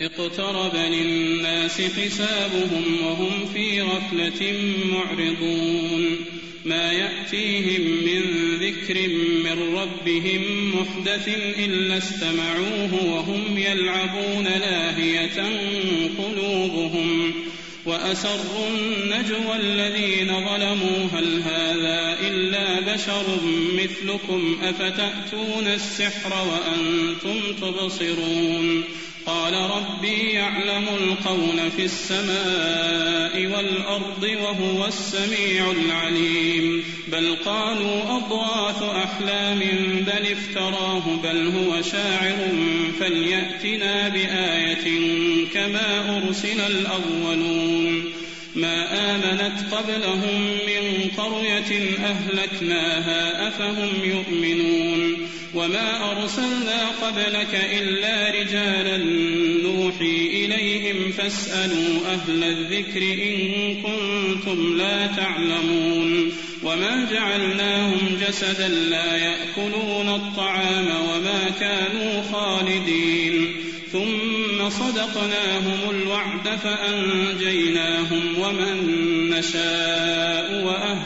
اقترب للناس حسابهم وهم في غفلة معرضون. ما يأتيهم من ذكر من ربهم محدث إلا استمعوه وهم يلعبون لاهية قلوبهم. وأسروا النجوى الذين ظلموا. هل هذا إلا بشر مثلكم؟ أفتأتون السحر وأنتم تبصرون؟ قال ربي يعلم القول في السماء والأرض وهو السميع العليم. بل قالوا أضواث أحلام بل افتراه بل هو شاعر فليأتنا بآية كما أرسل الأولون. ما آمنت قبلهم من قرية أهلكناها أفهم يؤمنون. وما أرسلنا قبلك إلا رجالا نوحي إليهم فاسألوا أهل الذكر إن كنتم لا تعلمون وما جعلناهم جسدا لا يأكلون الطعام وما كانوا خالدين ثم صدقناهم الوعد فأنجيناهم ومن نشاء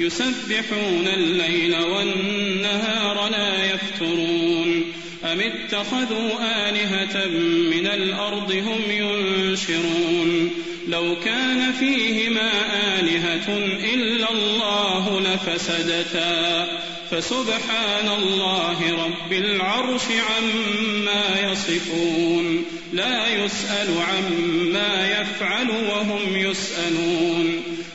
يسبحون الليل والنهار لا يفترون. أم اتخذوا آلهة من الأرض هم ينشرون؟ لو كان فيهما آلهة إلا الله لفسدتا. فسبحان الله رب العرش عما يصفون. لا يسأل عما يفعل وهم يسألون.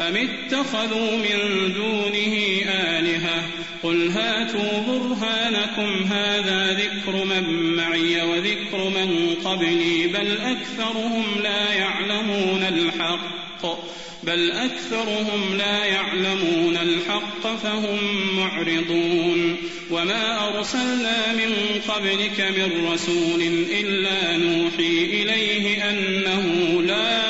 أم اتخذوا من دونه آلهة قل هاتوا برهانكم هذا ذكر من معي وذكر من قبلي بل أكثرهم لا يعلمون الحق بل أكثرهم لا يعلمون الحق فهم معرضون وما أرسلنا من قبلك من رسول إلا نوحي إليه أنه لا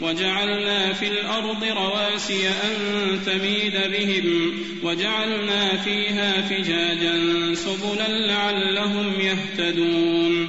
وجعلنا في الأرض رواسي أن تميد بهم وجعلنا فيها فجاجا سبلا لعلهم يهتدون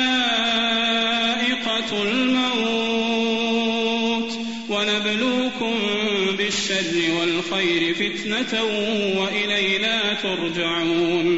الموت. ونبلوكم بالشر والخير فتنة وإلينا ترجعون.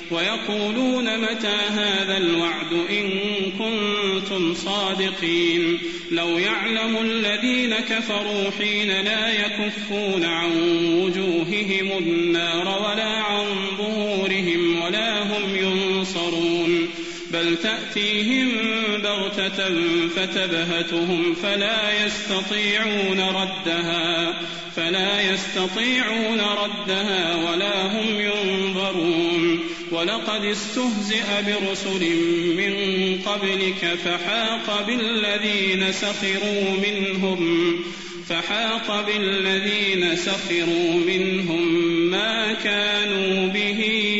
ويقولون متى هذا الوعد إن كنتم صادقين لو يعلم الذين كفروا حين لا يكفون عن وجوههم النار ولا عن ظهورهم ولا هم ينصرون بل تأتيهم بغتة فتبهتهم فلا يستطيعون ردها فلا يستطيعون ردها ولا هم ينظرون ولقد استهزئ برسل من قبلك فحاق بالذين سخروا منهم فحاق بالذين سخروا منهم ما كانوا به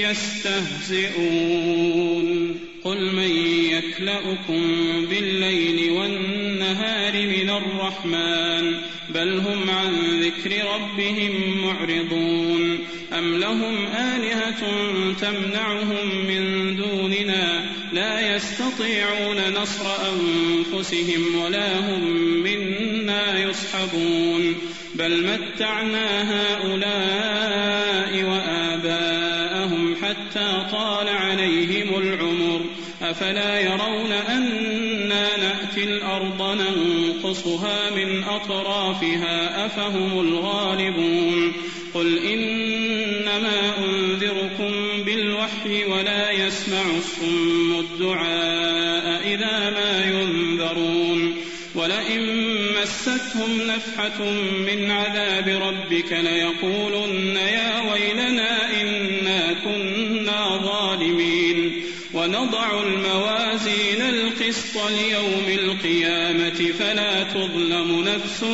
يستهزئون. قل من يكلأكم بالليل والنهار من الرحمن بل هم عن ذكر ربهم معرضون. أم لهم آلهة تمنعهم من دوننا لا يستطيعون نصر أنفسهم ولا هم منا يصحبون بل متعنا هؤلاء وآباءهم حتى طال عليهم العمر أفلا يرون أنا نأتي الأرض ننقصها من أطرافها أفهم الغالبون قل إنما أنذركم بالوحي ولا يسمع الصم الدعاء إذا ما ينذرون. ولئن مستهم نفحة من عذاب ربك ليقولن يا ويلنا إنا كنا ظالمين. ونضع الموازين القسط ليوم القيامة فلا تظلم نفس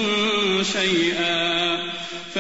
شيئا.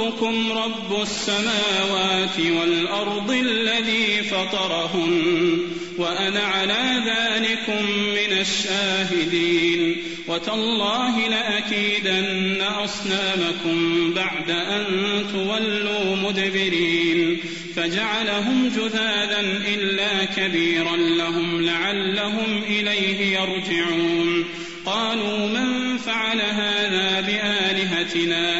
ربكم رب السماوات والأرض الذي فطرهن وأنا على ذلكم من الشاهدين. وتالله لأكيدن أصنامكم بعد أن تولوا مدبرين. فجعلهم جذاذا إلا كبيرا لهم لعلهم إليه يرجعون. قالوا من فعل هذا بآلهتنا؟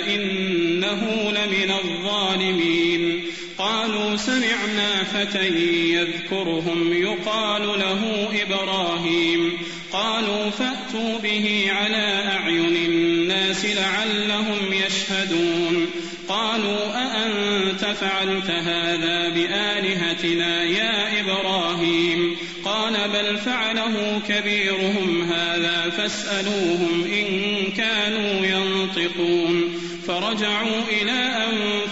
سمعنا فتى يذكرهم يقال له إبراهيم. قالوا فأتوا به على أعين الناس لعلهم يشهدون. قالوا أأنت فعلت هذا بآلهتنا يا إبراهيم؟ قال بل فعله كبيرهم هذا فاسألوهم إن كانوا ينطقون. فرجعوا إلى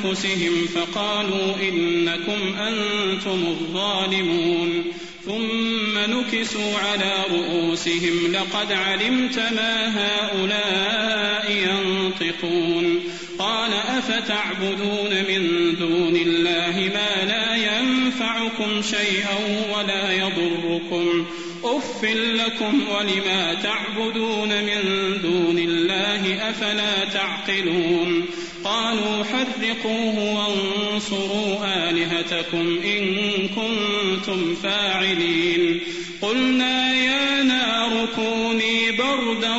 أنفسهم فقالوا إنكم أنتم الظالمون. ثم نكسوا على رؤوسهم لقد علمت ما هؤلاء ينطقون. قال أفتعبدون من دون الله ما لا ينفعكم شيئا ولا يضركم. أف لكم ولما تعبدون من دون الله أفلا تعقلون. قالوا حرقوه وانصروا آلهتكم إن كنتم فاعلين. قلنا يا نار كوني بردا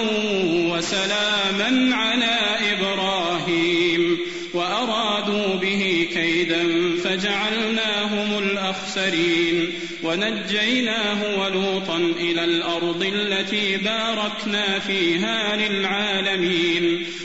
وسلاما على إبراهيم. وأرادوا به كيدا فجعلناهم الأخسرين. ونجيناه ولوطا إلى الأرض التي باركنا فيها للعالمين.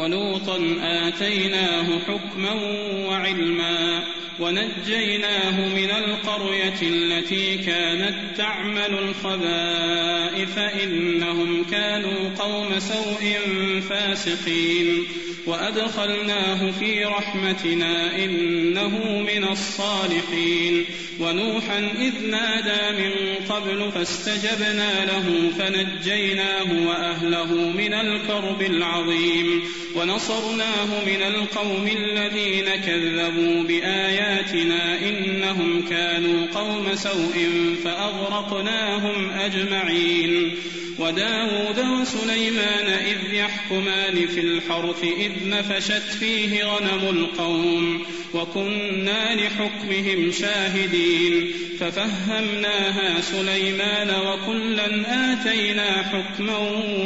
ولوطا آتيناه حكما وعلما ونجيناه من القرية التي كانت تعمل الخبائث إنهم كانوا قوم سوء فاسقين وأدخلناه في رحمتنا إنه من الصالحين ونوحا إذ نادى من قبل فاستجبنا له فنجيناه وأهله من الكرب العظيم ونصرناه من القوم الذين كذبوا بآياتنا إنهم كانوا قوم سوء فأغرقناهم أجمعين وداود وسليمان إذ يحكمان في الحرث إذ نفشت فيه غنم القوم وكنا لحكمهم شاهدين ففهمناها سليمان وكلا آتينا حكما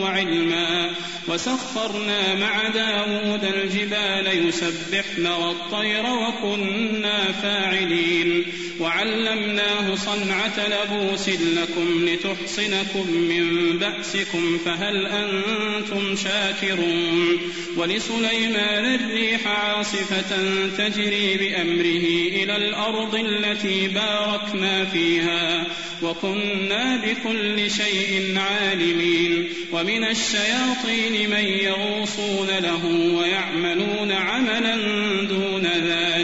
وعلما. وسخرنا مع داود الجبال يسبحن والطير وكنا فاعلين. وعلمناه صنعة لبوس لكم لتحصنكم من بأسكم فهل أنتم شاكرون؟ ولسليمان الريح عاصفة تجري بأمره إلى الأرض التي باركنا فيها وكنا بكل شيء عالمين. ومن الشياطين من يغوصون له ويعملون عملا دون ذلك.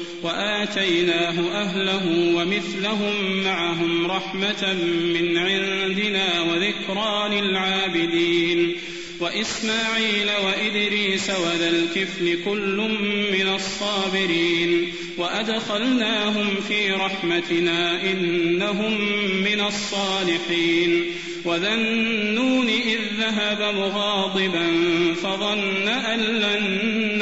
وآتيناه أهله ومثلهم معهم رحمة من عندنا وذكرى للعابدين وإسماعيل وإدريس وذا الكفل كل من الصابرين وأدخلناهم في رحمتنا إنهم من الصالحين وذا النون إذ ذهب مغاضبا فظن أن لن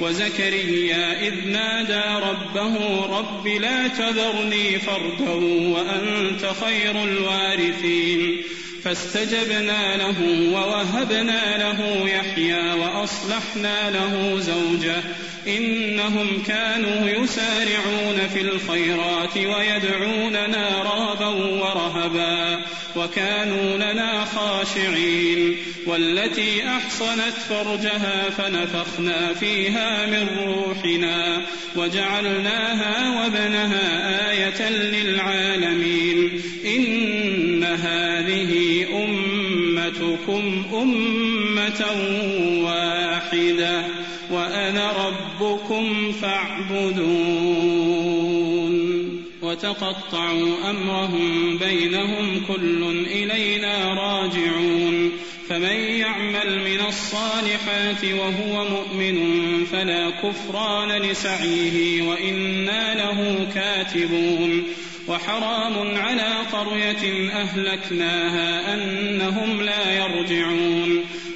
وزكريا إذ نادى ربه رب لا تذرني فردا وأنت خير الوارثين. فاستجبنا له ووهبنا له يحيى وأصلحنا له زوجه إنهم كانوا يسارعون في الخيرات ويدعوننا رغبا ورهبا وكانوا لنا خاشعين والتي أحصنت فرجها فنفخنا فيها من روحنا وجعلناها وابنها آية للعالمين إن واحدة وأنا ربكم فاعبدون. وتقطعوا أمرهم بينهم كل إلينا راجعون. فمن يعمل من الصالحات وهو مؤمن فلا كفران لسعيه وإنا له كاتبون. وحرام على قرية أهلكناها أنهم لا يرجعون.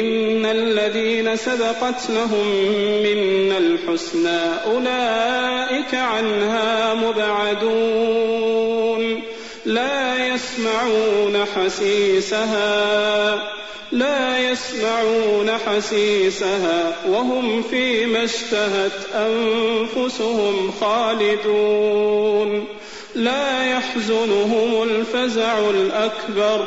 إن الذين سبقت لهم منا الحسنى أولئك عنها مبعدون. لا يسمعون حسيسها لا يسمعون حسيسها وهم فيما اشتهت أنفسهم خالدون. لا يحزنهم الفزع الأكبر.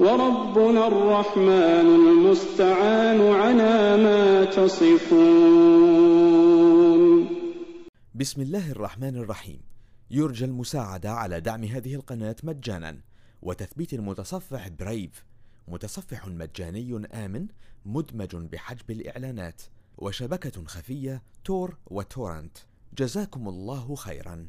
وربنا الرحمن المستعان على ما تصفون. بسم الله الرحمن الرحيم. يرجى المساعدة على دعم هذه القناة مجانا وتثبيت المتصفح برايف متصفح مجاني آمن مدمج بحجب الإعلانات وشبكة خفية تور وتورنت. جزاكم الله خيرا.